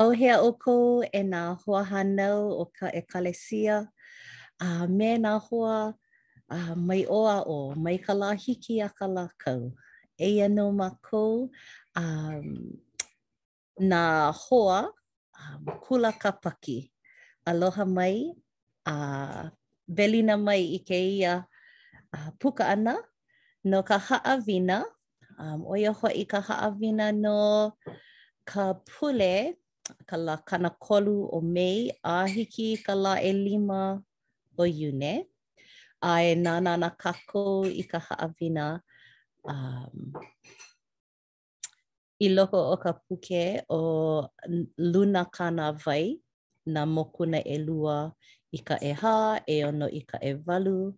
ʻAuhea ʻoukou e nā hoahānau o ka ʻEkalesia, a me nā hoa a mai ʻō a ʻō, mai ka lā hiki a ka lā kau. Eia nō mākou a. nā hoa Kula Kāpaki. Aloha mai a welina mai i kēia puka ʻana no ka haʻawina, ʻo ia hoʻi ka haʻawina no ka pule ka lā kanakolu o Mei a hiki i ka lā ʻelima o Iune. A e nānā ana kākou i ka haʻawina um, I loko o ka puke ʻo Luna Kānāwai, nā mokuna ʻelua i ka ʻehā, ʻeono i ka ʻewalu,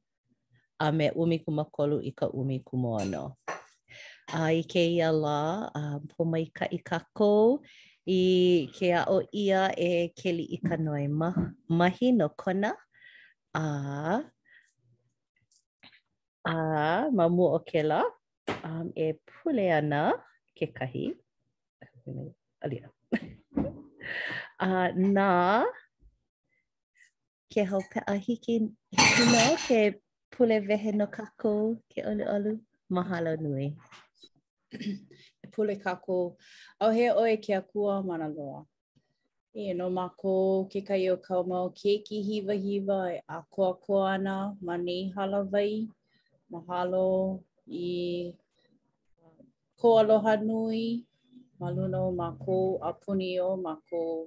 a me ʻumikūmākolu i ka ʻumikūmāono. A i kēia lā, pōmaikaʻi kākou i ke aʻo ʻia e Keliʻikanoe Mahi no Kona, a ma mua o kēlā, um, e pule ana kekahi. Alia. uh, na Kēhau, pehea, hiki nō ke pule wehe no kākou ke ʻoluʻolu? Mahalo nui. E pule kākou. ʻAuhea ʻoe ke Akua mana loa. Eia nō mākou kekahi o kāu mau keiki hiwahiwa e ʻākoakoa ana ma nei hālāwai. Mahalo i uh, ko aloha nui ma luna o mākou a puni o mākou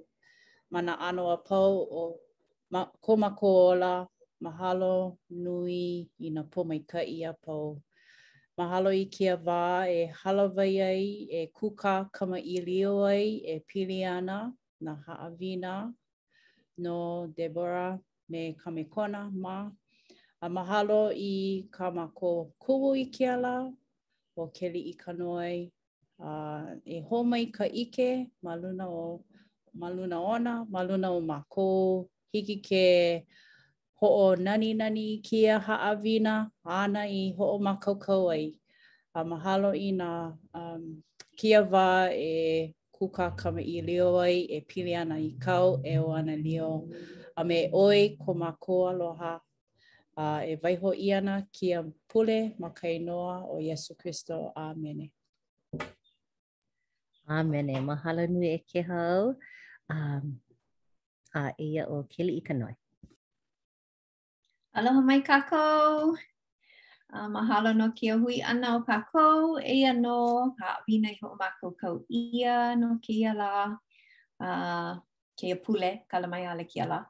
ma nā ʻano a pau o Ma ko mākou ola, mahalo nui i nā pōmaikaʻi a pau. Mahalo i kēia wā e hālāwai ai, e kūkā kamaʻilio ai, e pili ana nā haʻawina no Deborah me Kamekona mā. A mahalo i kā mākou kumu i kēia lā ʻo Keliʻikanoe A e hōmai i ka ʻike ma luna o ma luna ona, ma luna o mākou, hiki ke hoʻonaninani i kēia haʻawina āna i hoʻomākaukau ai. A mahalo i nā um, kēia wā e kūkā kamaʻilio ai e pili ana i kāu ʻeuanelio a me ʻoe ko mākou aloha A e waiho ʻia ana kēia pule ma ka inoa o Iesu Kristo. ʻĀmene. ʻĀmene. Mahalo nui e Kēhau. Um, a eia ʻo Keliʻikanoe. Aloha mai kākou. Uh, mahalo no kēia hui ʻana o kākou. Eia nō ka haʻawina i hoʻomākaukau ʻia no kēia lā. Uh, kēia pule, kala mai ʻaʻole kēia lā.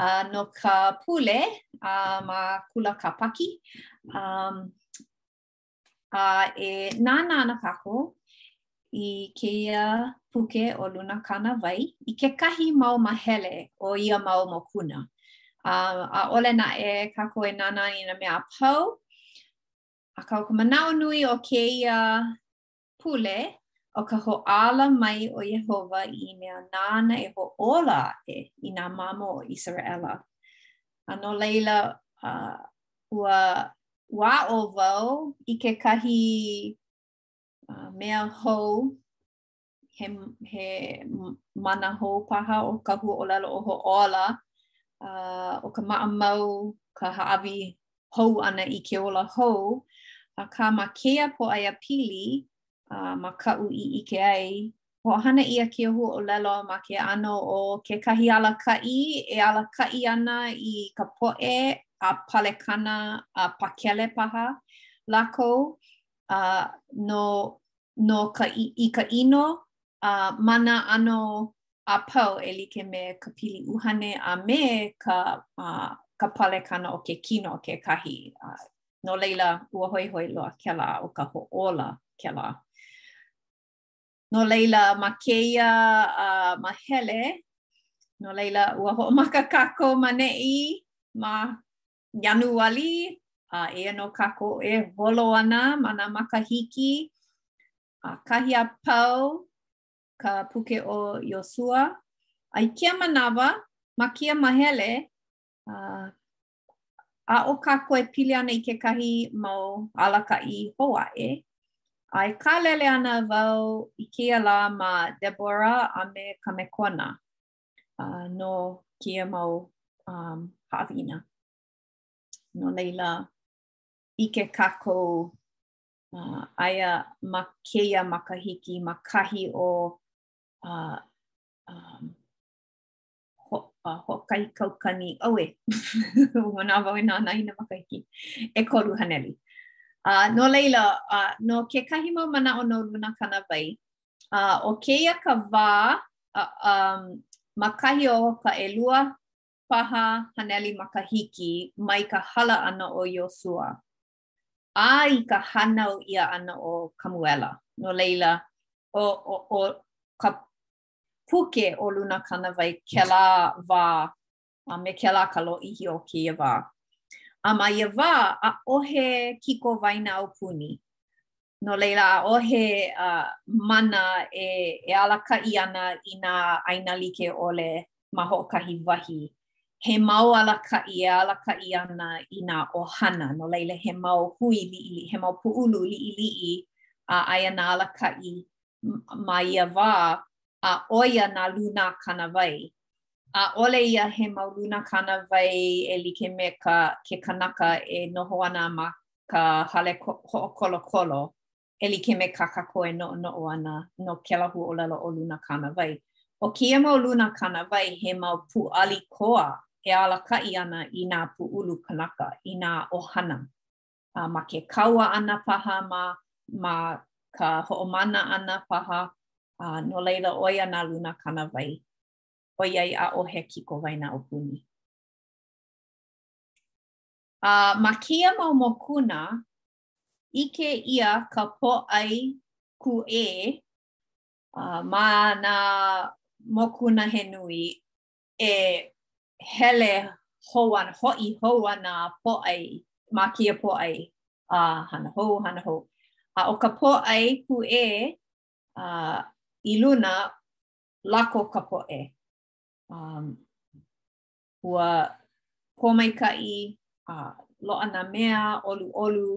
Uh, no ka pule, uh, ma Kula Kāpaki, um, uh, e nānā ana kākou i kēia puke ʻo Luna Kānāwai, i kekahi mau māhele o ia mau mokuna. Uh, ʻaʻole naʻe kākou e nānā i nā mea a pau, akā ʻo ka manaʻo nui o kēia pule ʻo ka hoʻāla mai o Iēhova i mea nāna e hoʻōla aʻe i nā mamo o ʻIseraʻela. A no laila, uh, ua aʻo wau i kekahi uh, mea hou he, he mana hou paha o ka huaʻōlelo ʻo hoʻōla uh, ʻo ka maʻamau, ka hāʻawi hou ʻana i ke ola hou, akā ma kēia pōʻaiapili a ma kaʻu i ʻike ai, hoʻohana ʻia kēia huaʻōlelo ma ke ʻano o kekahi alakaʻi e alakaʻi ana i ka poʻe a palekana a pakele paha lākou a no no ka i ka ʻino a ma nā ʻano a pau e like me ka pili ʻuhane a me ka uh, ka palekana o ke kino kekahi. Uh, no laila, ua hoihoi loa kēlā ʻo ka hoʻōla kēlā. No laila, ma kēia uh, māhele, no laila, ua hoʻomaka kākou ma neʻi, ma Ianuali, a uh, eia nō kākou e holo ana ma nā makahiki, ʻakahi a pau, ka puke o Iosua. A i kēia manawa, ma kēia māhele, uh, aʻo kākou e pili ana i kekahi mau alakaʻi hou aʻe, a e kālele ana wau i kēia lā ma Debora a me Kamekona uh, no kēia mau um, haʻawina. No laila, ʻike kākou Uh, aia ma kēia makahiki ma kahi o uh, um, ho, uh, hoʻokahi kaukani auē manaʻo wau e nānā i nā makahiki ʻekolu haneli uh, no laila uh, no kekahi mau manaʻo no Luna Kānāwai uh, ʻo kēia ka wā uh, um, ma kahi o ka ʻelua paha haneli makahiki mai ka hala ʻana o Iosua a i ka hānau ʻia ʻana o Kamuela. No laila, ʻo, ʻo, ʻo ka puke o Lunakānāwai kēlā wā a me kēlā ka lōʻihi o kēia wā. A ma ia wā, ʻaʻohe kikowaena aupuni, No laila, ʻaʻohe uh, mana e, e alakaʻi ana i nā ʻāina like ʻole ma hoʻokahi wahi. He mau alakaʻi e alakaʻi ana i nā ʻohana, no laila he mau hui liʻiliʻi, he mau pūʻulu liʻiliʻi a uh, aia nā alakaʻi ma ia wā a ʻo ia nā luna kānāwai. ʻAʻole ia he mau luna kānāwai e like me ka, ke kanaka e noho ana ma ka hale hoʻokolokolo e like me kā kākou e noʻonoʻo ana no kēlā huaʻōlelo ʻo luna kānāwai. ʻO kēia mau luna kānāwai, he mau pūʻali koa e alakaʻi ana i nā pūʻulu kanaka, i nā ʻohana, a ma ke kaua ʻana paha, ma, ma ka hoʻomana ʻana paha, a no laila ʻo ia nā luna kānāwai, ʻoiai ʻaʻohe kikowaena aupuni. A ma kēia mau mokuna, ʻike ʻia ka pōʻai kūʻē uh, ma nā mokuna he nui e hele hou ana, hoʻi hou ana pōʻai, ma kēia pōʻai uh, hana hou, hana hou. A ʻo ka pōʻai kūʻē uh, i luna lako ka poʻe. Um, Ua pōmaikaʻi a loaʻa nā mea ʻoluʻolu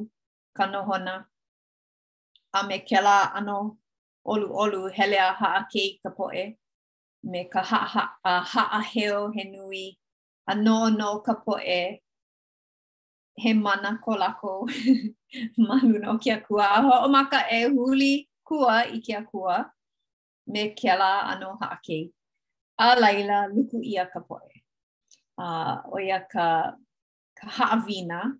ka nohona, a me kēlā ʻano ʻoluʻolu hele a haʻakei ka poʻe, me ka haʻa, haʻaheo he nui, a noʻonoʻo ka poʻe he mana ko lākou ma luna o ke Akua, a hoʻomaka e huli kua i ke Akua, me kēlā ʻano haʻakei. A laila, luku ʻia ka poʻe. A ʻo ia ka, ka haʻawina,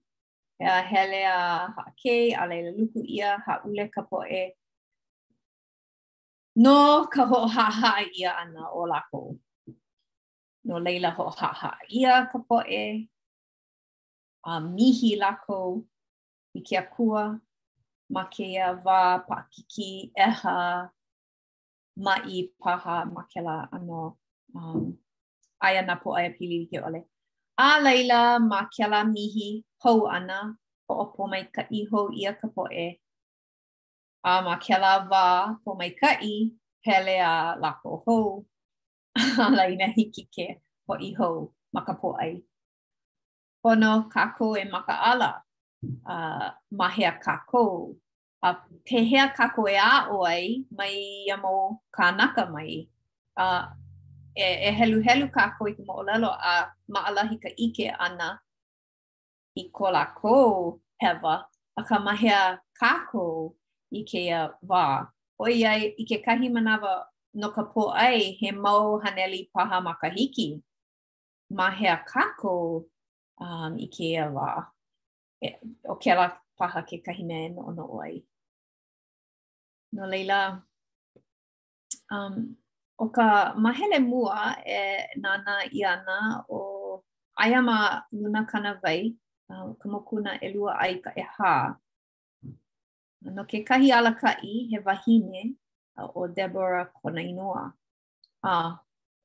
he a hele a haʻakei, a laila luku ʻia, hāʻule ka poʻe. No ka hoʻohaʻahaʻa ʻia ʻana o lākou. No laila hoʻohaʻahaʻa ʻia ka poʻe, a mihi lākou, i ke akua ma kēia wā paʻakikī ʻeha maʻi paha ma kēlā ʻano um, aia nā pōʻaiapili like ʻole. A laila, ma kēlā mihi hou ʻana, hoʻopōmaikaʻi hou ʻia ka poʻe. A ma kēlā wā pōmaikaʻi, hele a lako hou. A laila hiki ke hoʻi hou ma ka pōʻai. Pono kākou e makaʻala, a ma hea kākou, a pehea kākou e aʻo ai mai ia mau kānaka mai. A e, e heluhelu kākou i ka moʻolelo a maʻalahi ka ʻike ʻana i ko lākou hewa, akā ma hea kākou i kēia wā. ʻOiai i kekahi manawa no ka pōʻai he mau haneli paha makahiki, ma hea kākou um, i kēia wā? E, ʻo kēlā paha kekahi mea e noʻonoʻo ai. No laila, um, ʻo ka mahele mua e nānā ʻia ana, aia ma Luna Kānāwai uh, ka mokuna ʻelua a i ka ʻehā. No kekahi alakaʻi he wahine uh, ʻo Deborah kona inoa. A,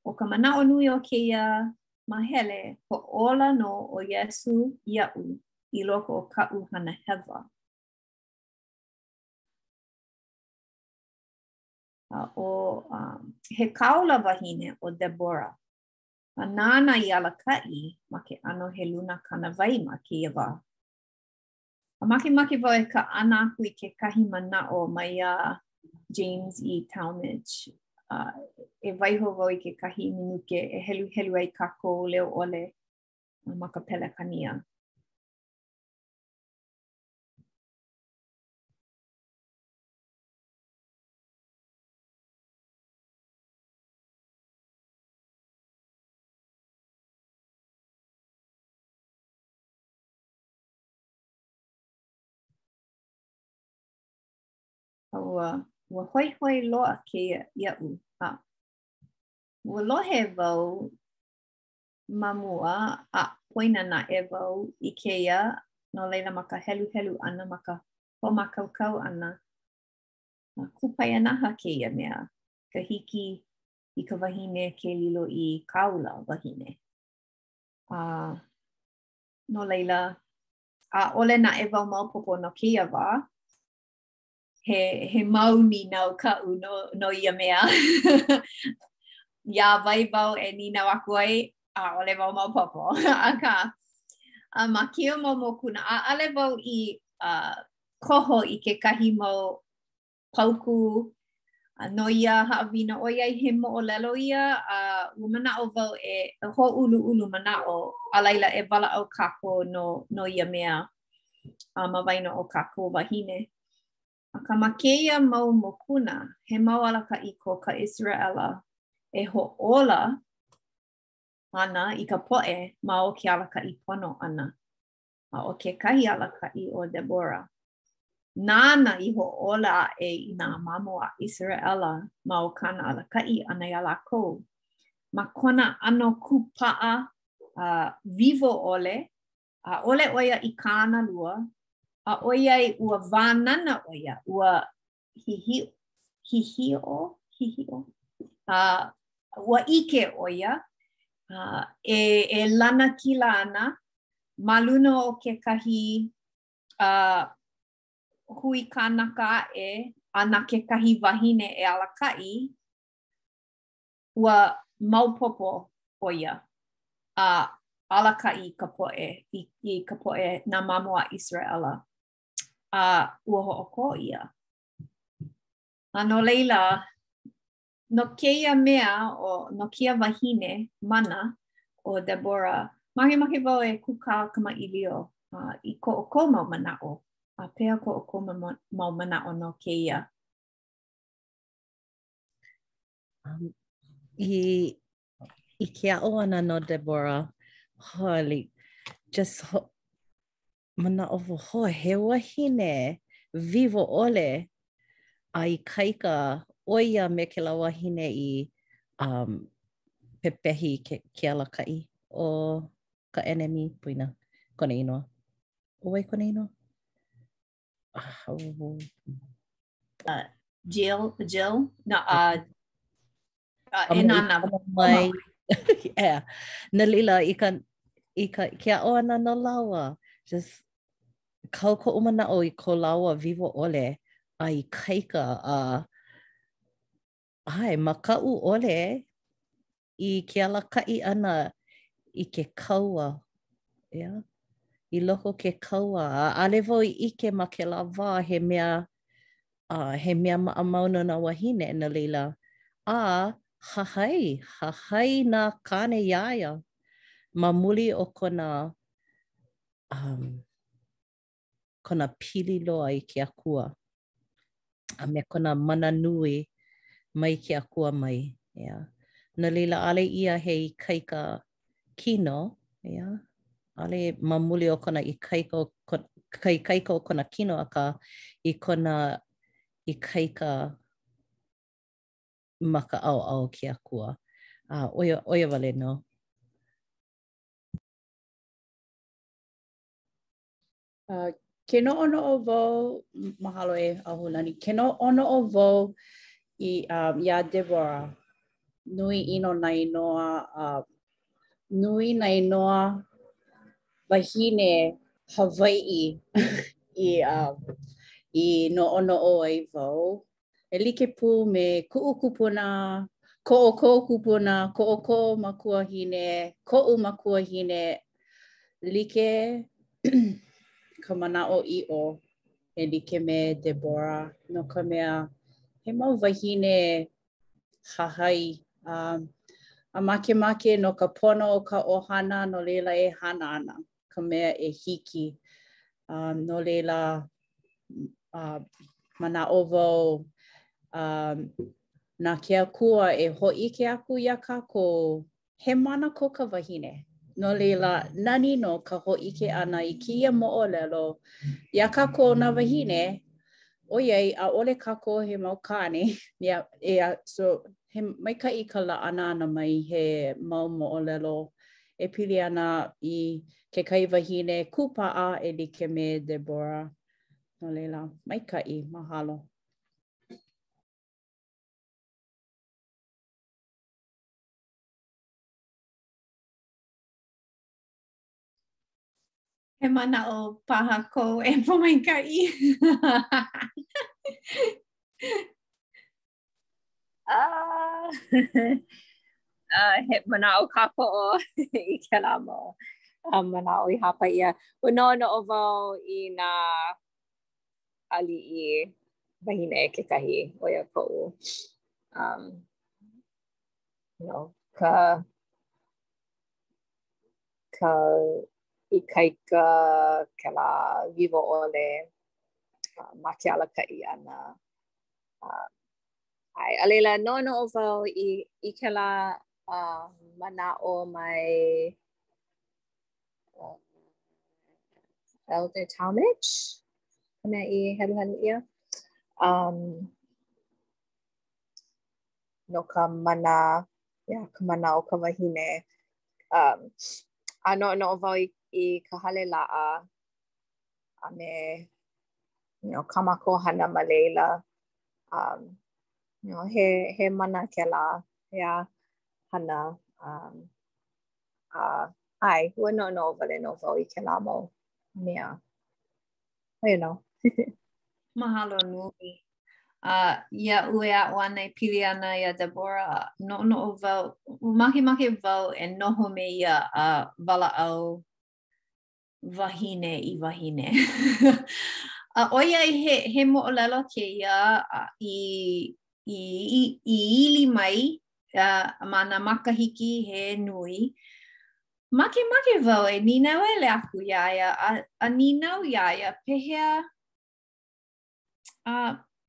ʻo ka manaʻo nui o kēia mahele, hoʻōla nō ʻo Iesū iaʻu i loko o kaʻu hana hewa. A ʻo um, he kāula wahine ʻo Deborah, a nāna i alakaʻi ma ke ʻano he luna kānāwai ma kēia wā. A makemake wau e kaʻana aku i kekahi manaʻo maiā James E. Talmage. Uh, e waiho wau i kekahi minuke e heluhelu ai kākou leo ʻole uh, ma ka Pelekania. A ua, ua hoihoi loa kēia iaʻu. A ua lohe wau ma mua a poina naʻe wau i kēia no laila ma ka heluhelu ʻana, ma ka hoʻomākaukau ʻana, a kupaianaha kēia mea, ka hiki i ka wahine ke lilo i kāula wahine. A No laila, ʻaʻole naʻe wau maopopo no kēia wā, he, he mau nīnau kaʻu no, no ia mea. Iā wai wau e nīnau aku ai, ʻaʻole wau maopopo. Akā, a ma kēia mau mokuna, ʻaʻale wau i uh, koho i kekahi mau paukū. A no ia haʻawina ʻoiai he moʻolelo ia, a ua manaʻo wau e hōʻuluʻulu manaʻo, a laila e walaʻau kākou no no ia mea a ma waena o kākou wahine. Akā ma kēia mau mokuna, he mau alakaʻi ko ka ʻIseraʻela e hoʻōla ana i ka poʻe ma o ke alakaʻi pono ʻana. a ʻo kekahi alakaʻi ʻo Debora. Nāna i hoʻōla aʻe i nā mamo a ʻIseraʻela ma o kāna alakaʻi ʻana iā lākou, ma kona ʻano kūpaʻa uh, wiwo ʻole, ʻaʻole ʻo ia i kānalua, a ʻoiai ua wānana ʻo ia, ua hihiʻo, hihiʻo. Uh, ua ʻike ʻo ia, uh, e, e lanakila ana, ma luna o kekahi uh, hui kānaka ʻē, a na kekahi wahine e alakaʻi, ua maopopo ʻo ia. Uh, alakaʻi i ka poʻe, i, i ka poʻe nā mamo a ʻIseraʻela. a ua hoʻokō ʻia. A no laila, no kēia mea o no kēia wahine mana ʻo Debora, makemake wau e kūkā kamaʻilio uh, i ko ʻoukou mau manaʻo, a pehea ko ʻoukou mau manaʻo no kēia. Um, i, i ke aʻo ʻana no Debora, holy, just ho, manaʻo wau, hō, he wahine wiwo ʻole a ikaika ʻo ia me kēlā wahine i pepehi ke alakaʻi o ka ʻenemi poina. Kona inoa. ʻO wai kona inoa? Jael, Jael, no, uh, e nānā mai. yeah. No laila, i ka, i ka, ke aʻo ʻana no lāua, just kau koʻu manaʻo i ko lāua wiwo ʻole a ikaika a ʻae, makaʻu ʻole i ke alakaʻi ʻana i ke kaua. Yeah. I loko ke kaua. ʻAʻale wau i ʻike ma kēlā wā he mea a he mea maʻamau no nā wāhine, no laila, a hahai, hahai nā kāne iā ia ma muli o kona um kona pili loa i ke Akua a me kona mana nui mai ke Akua mai. Ea. No laila, ʻaʻole ia he ikaika kino, yeah, ʻaʻole ma muli o kona ikaika o kona ka ikaika o kona kino akā i kona ikaika ma ka ʻaoʻao o ke Akua. A ʻo ia ʻo ia wale nō. Uh, ke noʻonoʻo wau, mahalo e Ahulani, ke noʻonoʻo wau i um, iā Deborah, nui ʻino nā inoa, uh, nui nā inoa wahine Hawaiʻi i, um, i noʻonoʻo ai wau e like pū me kuʻu kupuna, ko ʻoukou kupuna, ko ʻoukou makuahine, koʻu makuahine, like ka manaʻoʻiʻo e like me Debora, no ka mea, he mau wāhine hahai a makemake no ka pono o ka ʻohana, no laila e hana ana. ka mea e hiki. Um, no laila, uh, manaʻo wau um, na ke akua e hōʻike aku iā kākou, he mana ko ka wahine. No laila, nani nō ka hōʻike ʻana i kēia moʻolelo, iā kākou nā wāhine, ʻoiai ʻaʻole kākou he mau kāne, yeah, yeah, so he maikaʻi ka loaʻa ʻana mai he mau moʻolelo e pili ana i kekahi wahine kūpaʻa e like me Deborah. No laila, maikaʻi, mahalo. He manaʻo paha kou e Pōmaikaʻi? Ah, ah, he manaʻo kākoʻo i kēlā mau ah, manaʻo i hāpai ʻia. Ua noʻonoʻo wau i nā aliʻi wahine kekahi, ʻo ia koʻu. Um, you know, ka ka ikaika, kēlā wiwo ʻole uh, ma ke alakaʻi ʻana. Uh, ʻae, a laila, noʻonoʻo wau i, i kēlā uh, manaʻo mai uh, Elder Talmage, ka mea i heluhelu ʻia. Um, no ka mana, ʻeā, ka mana o ka wahine. Um, a noʻonoʻo wau i, i ka hale laʻa a me you know, kā mākou hana ma laila. Um, you know, he, he mana kēlā, he hana. Um, uh, ʻae, ua noʻonoʻo wale nō wau i kēlā mau mea. ʻAe nō. Mahalo nui. A uh, iaʻu e aʻo ana e pili ana iā Deborah, noʻonoʻo wau, makemake wau e noho me ia a uh, walaʻau wahine i wahine. a ʻoiai he, he moʻolelo kēia uh, i, i, i, i ili mai uh, ma nā makahiki he nui, Makemake wau e nīele aku iā ia a, a nīnau iā ia pehea, a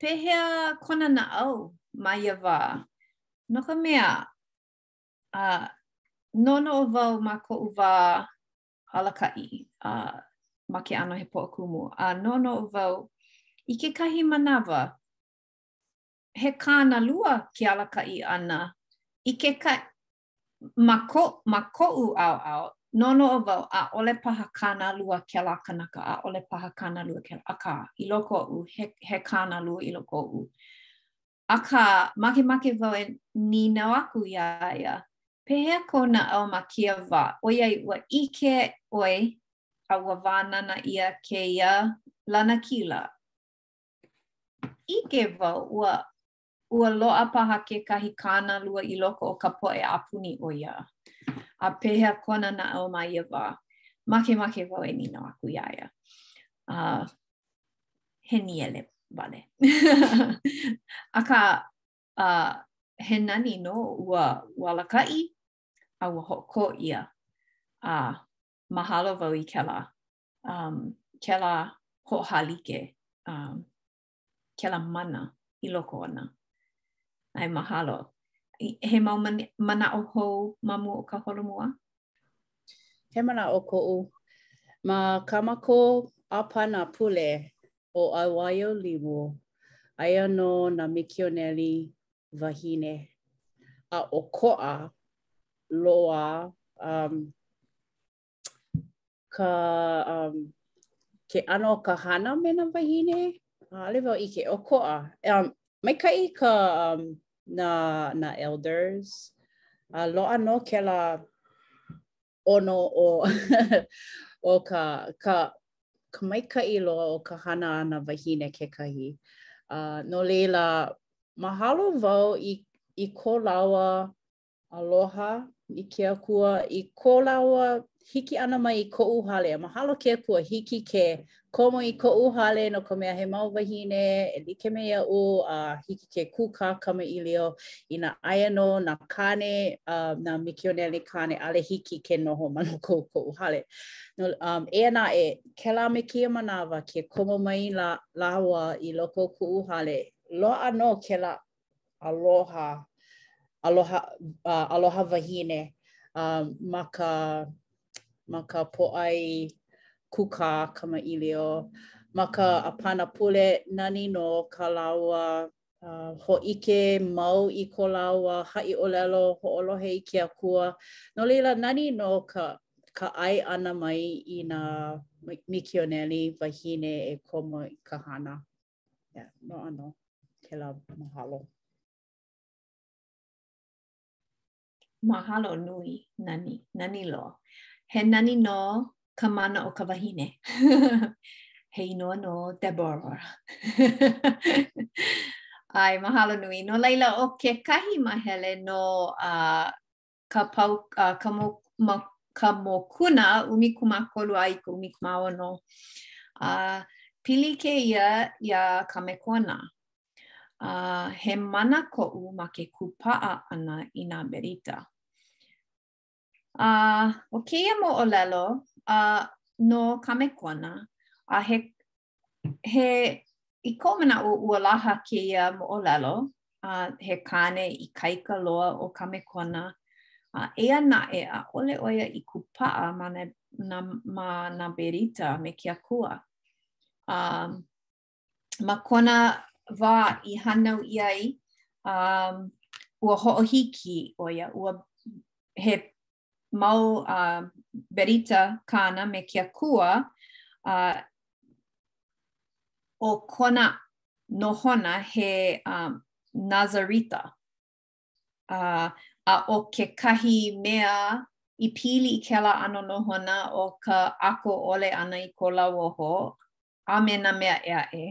pehea kona naʻau ma ia wā. No ka mea, a, noʻonoʻo wau ma koʻu wā alakaʻi a, ma ke ʻano he poʻokumu, a noʻonoʻo wau i kekahi manawa, he kānalua ke alakaʻi ʻana i keka, Ma koʻu, ma koʻu ʻaoʻao, noʻonoʻo wau, ʻaʻole paha kānalua kēlā kanaka, ʻaʻole paha kānalua kēlā, akā, i loko oʻu, he, he kānalua i loko oʻu. Akā, makemake wau e nīnau aku iā ia, Pehea kou naʻau ma kēia wā, ʻoiai ua ʻike ʻoe a ua wānana ʻia kēia lanakila? ʻIke wau, ua Ua loaʻa paha kekahi kānalua i loko o ka poʻe a puni ona, a pehea kona naʻau ma ia wā? Makemake wau e nīnau aku iā ia, a he nīele wale. Akā, he nani nō ua alakaʻi a ua hoʻokō ʻia, a mahalo wau i kēlā, kēlā hoʻohālike kēlā mana i loko ona. ʻAe, mahalo. He mau manaʻo hou ma mua o ka holomua? He manaʻo koʻu. Ma kā mākou ʻāpana pule ʻo ʻAuwaiolimu, aia nō nā mikioneli wāhine a ʻokoʻa loa um, ka um, ke ʻano o ka hana me nā wāhine, ʻaʻole wau ʻike ʻokoʻa. Um, maikaʻi ka um, nā, nā elders, a uh, loaʻa nō kēlā ʻono o, o ka, ka, ka maikaʻi loa o ka hana a nā wāhine kekahi. Uh, no laila, mahalo wau i, i ko lāua aloha i ke Akua i ko lāua hiki ʻana mai i koʻu hale. Mahalo ke Akua, hiki ke komo i koʻu hale no ka mea he mau wāhine e like me iaʻu a hiki ke kūkā kamaʻilio inā aia nō nā kāne a nā mikioneli kāne ʻaʻole hiki ke noho ma loko o koʻu hale. No, um, eia naʻe, kēlā me kēia manawa ke komo mai la, lāua i loko o koʻu hale, loaʻa nō kēlā aloha, aloha, uh, aloha wahine uh, ma ka ma ka pōʻai kūkā kamaʻilio, ma ka ʻāpana pule nani nō kā lāua uh, hōʻike mau i ko lāua haʻi ʻōlelo hoʻolohe i ke akua. No laila nani nō ka, ka ʻae ʻana mai i nā mikioneli wāhine e komo i ka hana. Yeah, no ʻano kēlā, mahalo. Mahalo nui, nani, nani loa. He nani nō ka mana o ka wahine. he inoa no Deborah. ʻAe, mahalo nui. No laila, ʻo kekahi mahele nō uh, ka pau uh, ka mo, ma, ka mokuna ʻumikūmākolu a i ka ʻumikūmāono. Uh, pili kēia iā Kamekona. Uh, he mana koʻu ma ke kūpaʻa ʻana i nā berita. Uh, ʻo kēia moʻolelo uh, no Kamekona, a he He i koʻu manaʻo ua laha kēia moʻolelo, a uh, he kāne ikaika loa ʻo Kamekona, a uh, eia naʻe ʻaʻole ʻo ia i kūpaʻa ma nā, nā, ma nā berita me ke akua. Um, ma kona wā i hānau ʻia ai, um, ua hoʻohiki ʻo ia, ua he mau, uh, berita kāna me ke akua a ʻo kona nohona he um, Nazarita. Uh, a ʻo kekahi mea i pili i kēlā ʻano nohona o ka ʻako ʻole ʻana i kou lauoho, a me nā mea ʻē aʻe.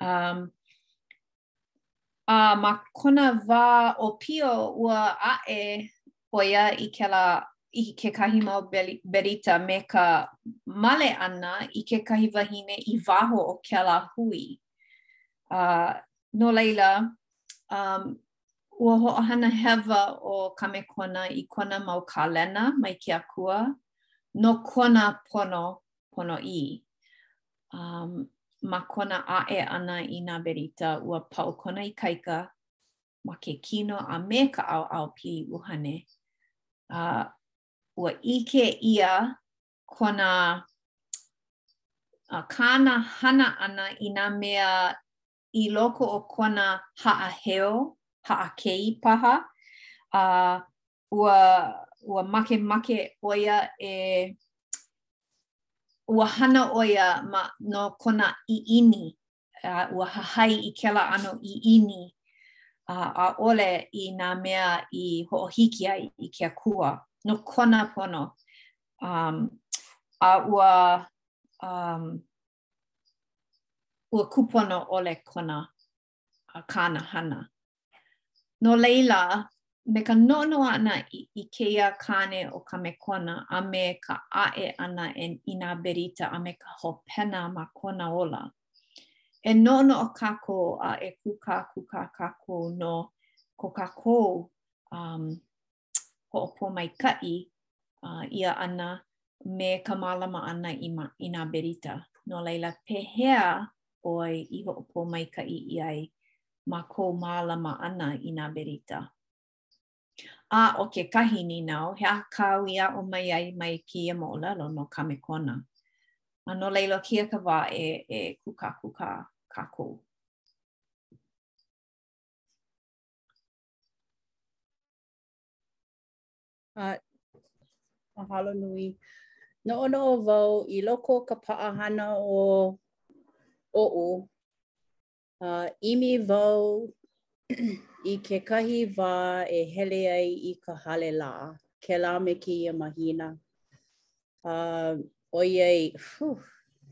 Um, a ma kona wā ʻōpio ua ʻaʻe ʻo ia i kēlā i kekahi mau berita me ka male ʻana i kekahi wahine i waho o kēlā hui. Uh, no laila, um, ua hoʻohana hewa ʻo Kamekona i kona mau kālena mai ke akua no kona pono ponoʻī. Um, ma kona ʻaʻe ʻana i nā berita, ua pau kona ikaika ma ke kino a me ka ʻaoʻao pili ʻuhane. Uh, ua ʻike ʻia kona uh, kāna hana ʻana i nā mea i loko o kona haʻaheo, haʻakei paha, a ua, ua makemake ʻo ia e, ua hana ʻo ia ma, no kona ʻiʻini, a ua hahai i kēlā ʻano ʻiʻini, a ʻaʻole i nā mea i hoʻohiki ai i ke Akua, no kona pono. Um, a ua, um, ua kūpono ʻole kona, uh, kāna hana. No laila, me ka noʻonoʻo ʻana i, i kēia kāne ʻo Kamekona a me ka ʻaʻe ʻana e, i nā berita a me ka hopena ma kona ola, e noʻonoʻo kākou a e kūkākūkā kākou no ko kākou um, hoʻopōmaikaʻi uh, ʻia ʻana me ka mālama ʻana i, ma, i nā berita. No laila, pehea ʻoe i hoʻopōmaikaʻi ʻia ai ma kou mālama ʻana i nā berita? A ʻo kekahi nīnau, he aha kāu i aʻo mai ai mai kēia moʻolelo no Kamekona. A no laila, ʻo kēia ka wā e, e kūkākūkā kākou. Uh, mahalo nui. Noʻonoʻo wau i loko o ka paʻahana o oʻu. Uh, ʻimi wau i kekahi wā e hele ai i ka hale laʻa, kēlā me kēia mahina. Uh, ʻoiai, whew,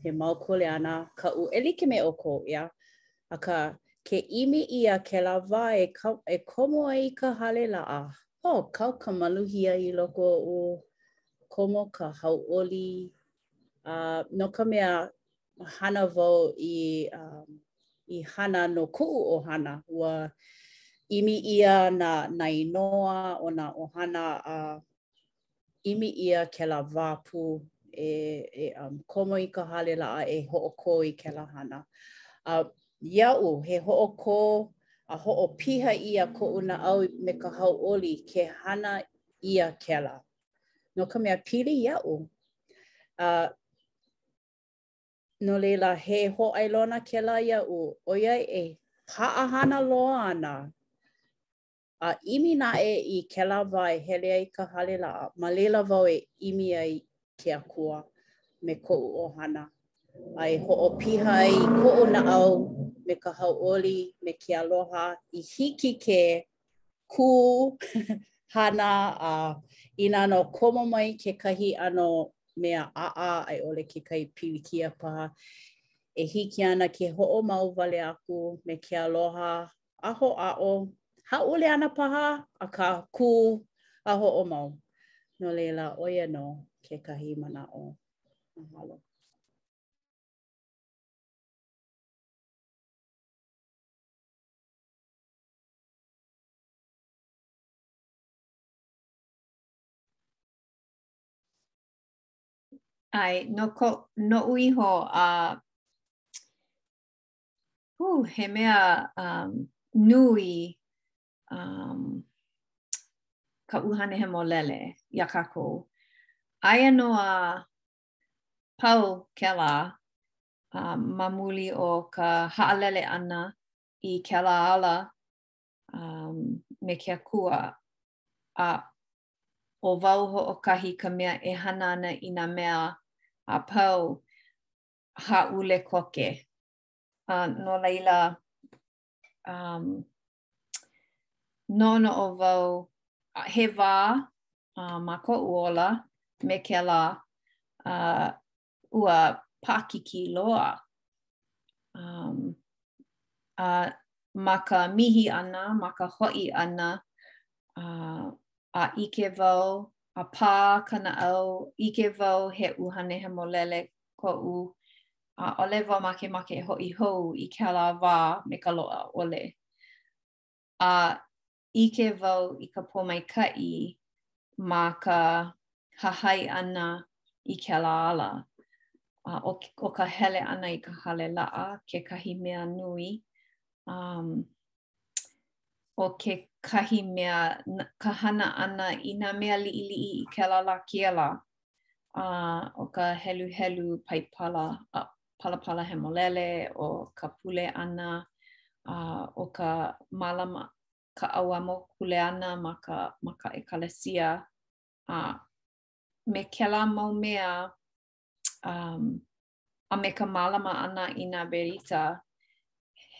he mau kuleana kaʻu e like me ʻoukou, ia. Akā, ke ʻimi ʻia kēlā wā e, ka, e komo ai i ka hale laʻa. Ho, oh, kau ka maluhia i loko oʻu komo ka hauʻoli. Uh, no ka mea, hana wau i, um, i hana no kuʻu ʻohana. Ua ʻimi ʻia nā, nā inoa o nā ʻohana a uh, ʻimi ʻia kēlā wā pū e, e um, komo i ka hale laʻa e hoʻokō i kēlā hana. A iaʻu he hoʻokō a hoʻopiha ʻia koʻu naʻau me ka hauʻoli ke hana ʻia kēlā. No ka mea, pili iaʻu. A no laila, he hōʻailona kēlā iaʻu, ʻoiai e paʻahana loa ana a ʻimi naʻe i kēlā wā e hele ai i ka hale laʻa, ma laila wau e ʻimi ai i ke Akua me koʻu ʻohana, a e hoʻopiha ai i koʻu naʻau me ka hauʻoli me ke aloha i hiki ke kū hana, a inā nō komo mai kekahi ʻano mea ʻaʻa a i ʻole kekahi pilikia paha, e hiki ana ke hoʻomau wale aku me ke aloha a hoʻāʻo, hāʻule ana paha, akā, kū a hoʻomau. No laila, ʻo ia nō kekahi manaʻo. Mahalo. ʻAe, no ko, noʻu iho a. Ooh, he mea um, nui um, ka ʻuhane hemolele iā kākou. Aia nō a pau kēlā um, ma muli o ka haʻalele ʻana i kēlā ala um, me ke akua a ʻo wau hoʻokahi ka mea e hana ana i nā mea a pau hāʻule koke. A no laila, um, noʻonoʻo wau, he wā uh, ma koʻu ola me kēlā uh, ua paʻakikī loa. Um, a ma ka mihi ʻana, ma ka hoʻi ʻana, uh, a ʻike wau, a pā ka naʻau, ʻike wau he ʻuhane hemolele koʻu, ʻaʻole wau makemake e hoʻi hou i kēlā wā me ka loaʻa ʻole. A ʻike wau i ka pōmaikaʻi ma ka hahai ʻana i kēlā ala. A ʻo, ʻo ka hele ʻana i ka hale laʻa kekahi mea nui. Um, ʻo kekahi mea ka hana ʻana i nā mea liʻiliʻi i kēlā lā kēia lā a, ʻo ka heluhelu paipala a palapala hemolele, ʻo ka pule ʻana a ʻo ka mālama ka ʻauamo kuleana ma ka ma ka ʻekalesia a me kēlā mau mea um a me ka mālama ʻana i nā berita,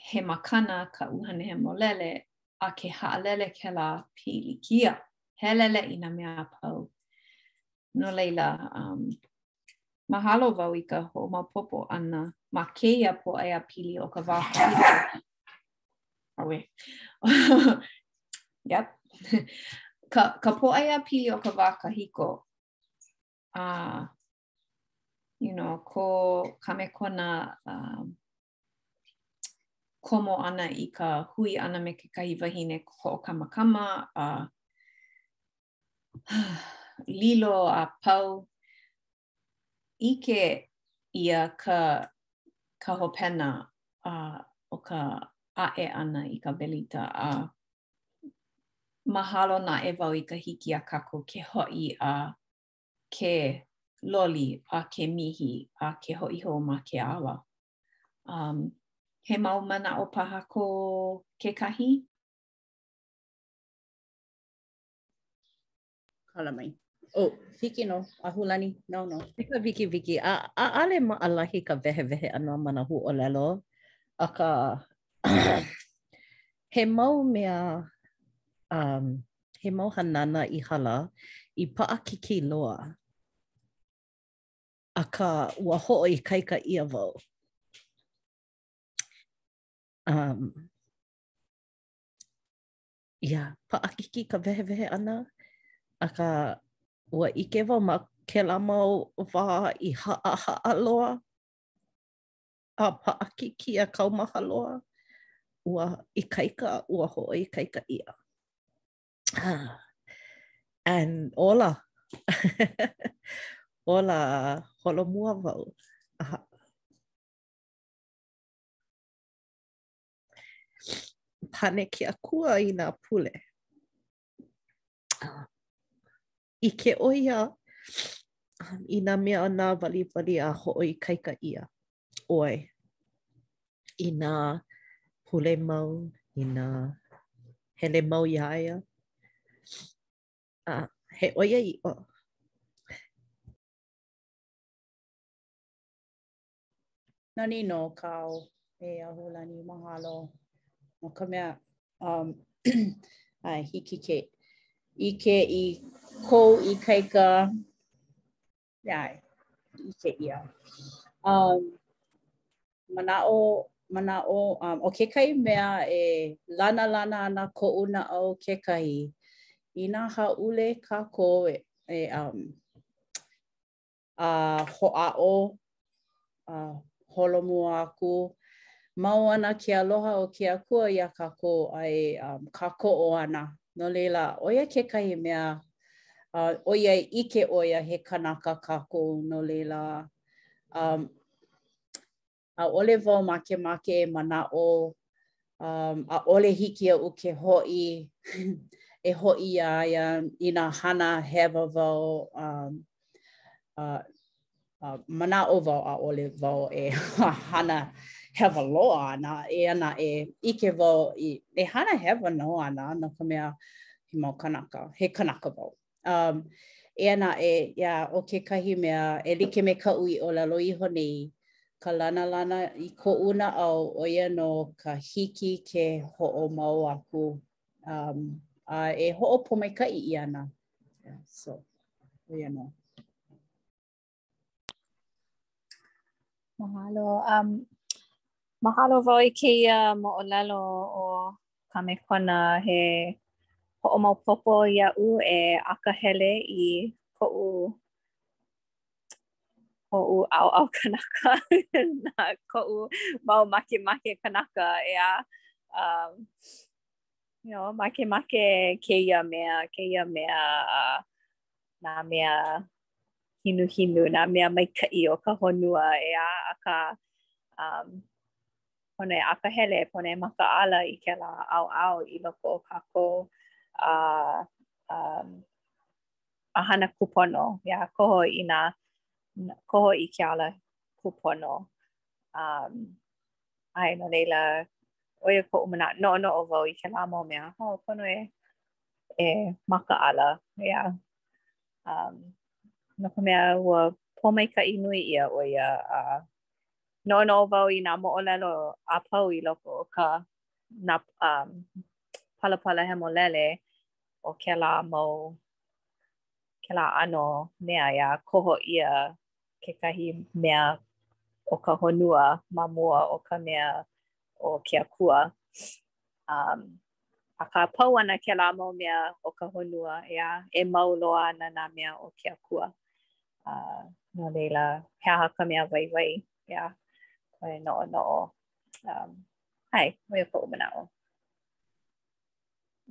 he makana ka ʻUhane Hemolele a ke haʻalele kēlā pilikia, heleleʻi nā mea a pau. No laila, um, mahalo wau i ka hoʻomaopopo ʻana ma kēia pōʻaiapili o ka wā kahiko. Auē. yep. ka, ka pōʻaiapili o ka wā kahiko. Uh, you know, ko Kamekona um, komo ʻana i ka hui ʻana me kekahi wahine hoʻokamakama a uh, lilo a pau ʻike ʻia ka ka hopena a uh, o ka ʻaʻe ʻana i ka belita a uh, mahalo naʻe wau i ka hiki iā kākou ke hoʻi a uh, ke loli a ke mihi a ke hoʻi hou ma ke ala. Um, he mau manaʻo paha ko kekahi? Kala mai. Oh, hiki nō, Ahulani, nō, nō. I ka wikiwiki, a, ʻaʻale maʻalahi ka wehewehe ʻana ma nā huaʻōlelo, akā he mau mea um, he mau hanana i hala i paʻakikī loa, akā, ua hoʻoikaika ʻia wau. Um, yeah, paʻakikī ka wehewehe ʻana, akā, ua ʻike wau ma kēlā mau wā i haʻahaʻa loa. a paʻakikī a kaumaha loa, ua ikaika a ua hoʻoikaika ʻia. And ola, ola holomua wau. Pane ke Akua i nā pule. ʻike ʻo ia i nā mea nāwaliwali a hoʻoikaika ʻia ʻoe i nā pule mau, i nā hele mau iā ia. A he ʻoiaʻiʻo. nani nō kāu e ahulani mahalo no ka mea um ʻae hiki ke ʻike i kou ikaika ʻae ʻike ʻia um manaʻo manaʻo um ʻo kekahi mea e lanalana ana koʻu naʻau kekahi inā hāʻule kākou e um uh hoʻāʻo a holomua aku. Mau ana ke aloha o ke Akua iā kākou a e um, kākoʻo ana. No laila, ʻo ia kekahi mea uh, ʻo ia i ʻike ʻo ia he kanaka kākou. No laila, um, ʻaʻole wau makemake e manaʻo, um, ʻaʻole hiki iaʻu ke hoʻi e hoʻi iā ia inā hana hewa wau um uh uh manaʻo wau ʻaʻole wau e hana hewa loa ana, eia naʻe, ʻike wau i e hana hewa nō ana no ka mea he mau kanaka, he kanaka wau. Um, eia naʻe, yeah, ʻo kekahi mea e like me kaʻu i ʻōlelo iho nei, ka lanalana i koʻu naʻau, ʻo ia nō ka hiki ke hoʻomau aku um, a e hoʻopōmaikaʻi ʻia ana. Yeah, so, ʻo ia nō. Mahalo. Um, mahalo wau i kēia moʻolelo o Kamekona he hoʻomaopopo iaʻu e akahele i koʻu koʻu ʻaoʻao kanaka, nā koʻu mau makemake kanaka, ʻeā. Um, you know, makemake kēia mea, kēia mea uh, nā mea hinuhinu, nā mea maikaʻi o ka honua, ʻeā, akā um, pono e akahele, pono e makaʻala i kēlā ʻaoʻao i loko o kākou a uh, um, a hana kūpono, yeah, koho i nā, koho i ke ala kūpono. Um, ʻae, no laila, ʻo ia koʻu mana, noʻonoʻo wau i kēlā mau mea, ho, oh, pono e, e makaʻala, ʻeā. Um, no ka mea, ua pōmaikaʻi nui ʻia ʻo ia, a noʻonoʻo wau i nā moʻolelo a pau i loko o ka, nā um, palapala hemolele o kēlā mau, kēlā ʻano mea, ʻeā, koho ʻia kekahi mea o ka honua ma mua o ka mea o ke akua. Um, akā, pau ana kēlā mau mea o ka honua, ʻeā, e mau loa ana nā mea o ke akua. Uh, no laila, he aha ka mea waiwai, ʻeā, ke noʻonoʻo. Um, ʻae, ʻo ia koʻu manaʻo.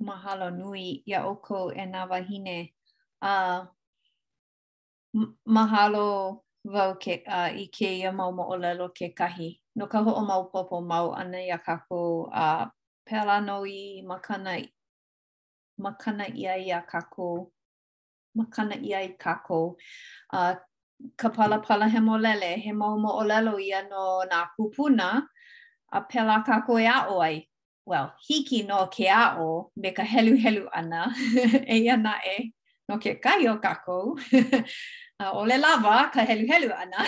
Mahalo nui iā ʻoukou e nā wāhine. Uh, Mahalo wau ke, uh, i kēia mau moʻolelo kekahi no ka hoʻomaopopo mau ʻana iā kākou a uh, pēlā nō i makana, makana ʻia iā kākou, makana ʻia ai kākou. Uh, ka palapala hemolele, he mau moʻolelo ia no nā kūpuna a pēlā kākou e aʻo ai. well, hiki nō ke aʻo me ka heluhelu ʻana, eia naʻe, no kekahi o kākou, ʻaʻole lawa ka heluhelu ʻana,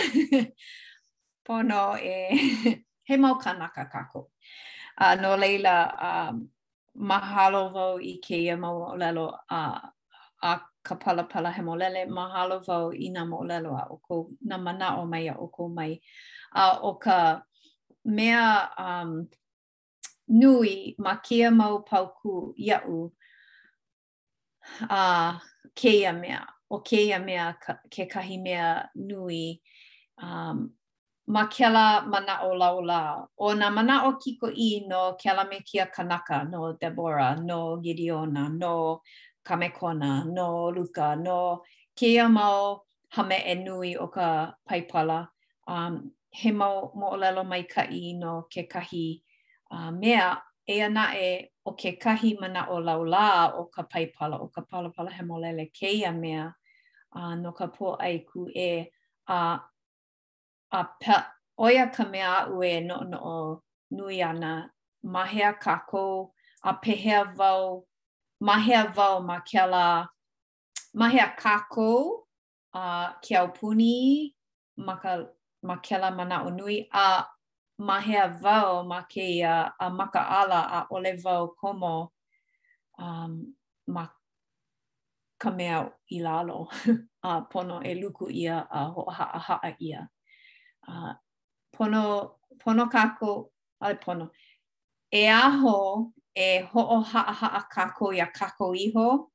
pono e he mau kānaka kākou. Uh, no laila, um, mahalo wau i kēia mau ʻōlelo a, a ka palapala hemolele, mahalo wau i nā moʻolelo a ʻoukou, nā manaʻo mai iā ʻoukou mai. A ʻo ka mea um, nui ma kēia mau paukū iaʻu a kēia mea. ʻO kēia mea kekahi mea nui um, ma kēlā manaʻo laulā. ʻO nā manaʻo kikoʻī no kēlā me kēia kanaka, no Debora, no Gideona, no Kamekona, no Luka, no kēia mau hameʻe nui o ka Paipala, um, he mau moʻolelo maikaʻi no kekahi uh, mea, eia naʻe, ʻo kekahi manaʻo laulā o ka Paipala, o ka Palapala Hemolele kēia mea, uh, no ka pōʻai kūʻē, a, a pe, ʻo ia ka mea aʻu e noʻonoʻo nui ana, ma hea kākou, a pehea wau, ma hea wau ma kēlā ma hea kākou a ke aupuni ma, ka, ma kēlā manaʻo nui a ma hea wau ma kēia a makaʻala ʻaʻole wau komo um, ma ka mea i lalo a pono e luku ʻia a hoʻohaʻahaʻa ʻia. Uh, pono, pono kākou, ʻaʻole pono, e aho e hoʻohaʻahaʻa kākou iā kākou iho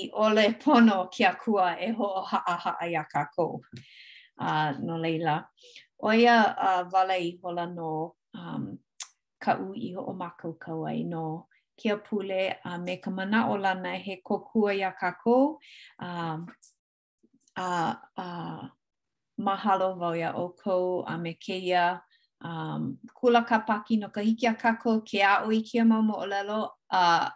i ʻole pono ke Akua e hoʻohaʻahaʻa iā kākou. A no laila, ʻo ia a wale ihola nō um, kaʻu i hoʻomākaukau ai no kēia pule a me ka manaʻolana he kōkua iā kākou um, a a mahalo wau iā ʻoukou a me kēia um, Kula Kāpaki no ka hiki iā kākou ke aʻo i kēia mau moʻolelo a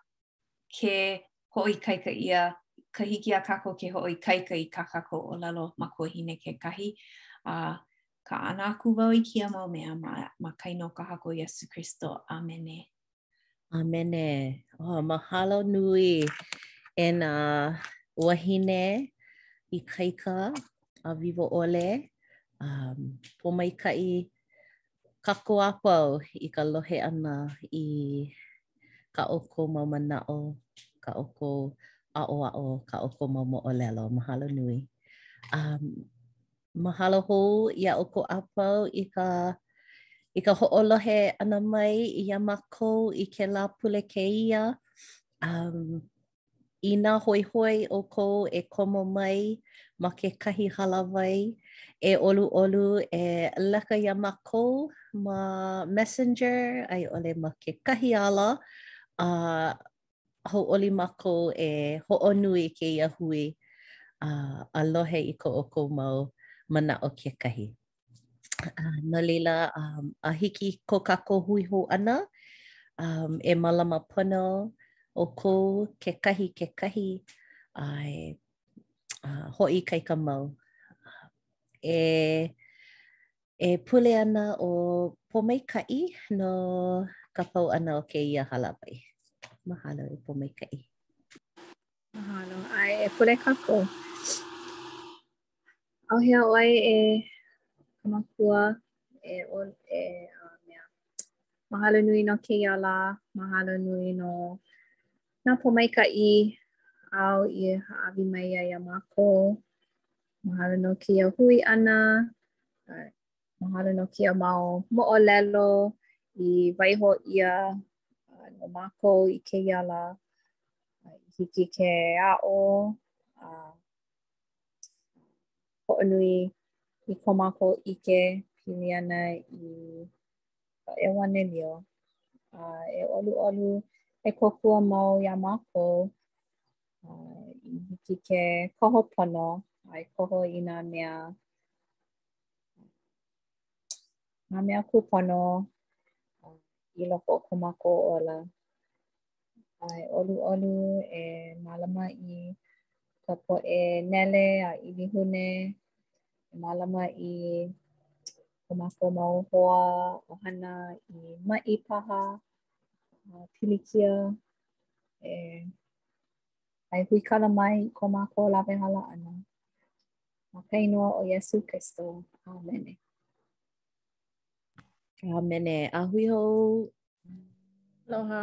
ke hoʻoikaika ʻia ka hiki iā kākou ke hoʻoikaika i kā kākou ʻōlelo makuahine kekahi. A uh, kaʻana aku wau i kēia mau mea ma, ma ka inoa o ka Haku Iesū Kristo. Amene. Amene. Oh, mahalo nui e nā wahine ikaika a wiwoʻole. Um, pōmaikaʻi kākou a pau i ka lohe ʻana i kā ʻoukou mau manaʻo, kā ʻoukou aʻoaʻo, kā ʻoukou mau moʻolelo. Mahalo nui. Um, Mahalo hou iā ʻoukou a pau i ka i ka hoʻolohe ʻana mai iā mākou i kēlā pule kēia. Um, inā hoihoi ʻoukou e komo mai ma kekahi hālāwai e ʻoluʻolu e leka iā mākou ma Messenger a i ʻole ma kekahi ala, a hauʻoli mākou e hoʻonui i kēia hui a a lohe i ko ʻoukou mau manaʻo kekahi. No laila a hiki i ko kākou hui hou ʻana e mālama pono ʻoukou kekahi i kekahi a e hoʻoikaika mau e E pule ana ʻo Pōmaikaʻi no ka pau ʻana o kēia hālāwai. Mahalo e Pōmaikaʻi. Mahalo. ʻAe, e pule kākou. ʻAuhea ʻoe e ka Makua, e, e uh, mea. Mahalo nui no kēia lā, mahalo nui no nā pōmaikaʻi āu i hāʻawi mai ai iā mākou. Mahalo no kēia hui ʻana. Mahalo no kēia mau moʻolelo i waiho ʻia no mākou i kēia lā. I hiki ke aʻo a hoʻonui i ko mākou ʻike pili ana i ka ʻeuanelio a e ʻoluʻolu e kōkua mau iā mākou. uh, i hiki ke koho pono, a e koho i nā mea nā mea kūpono uh, i loko o ko mākou ola. A e ʻoluʻolu e mālama i ka poʻe nele a ʻilihune, e mālama i ko mākou mau hoa ʻohana i maʻi paha, uh, pilikia, e A e huikala mai i ko mākou lawehala ʻana. Ma ka inoa o Iesū Kristo. Amene. Amene. A hui hou. Aloha.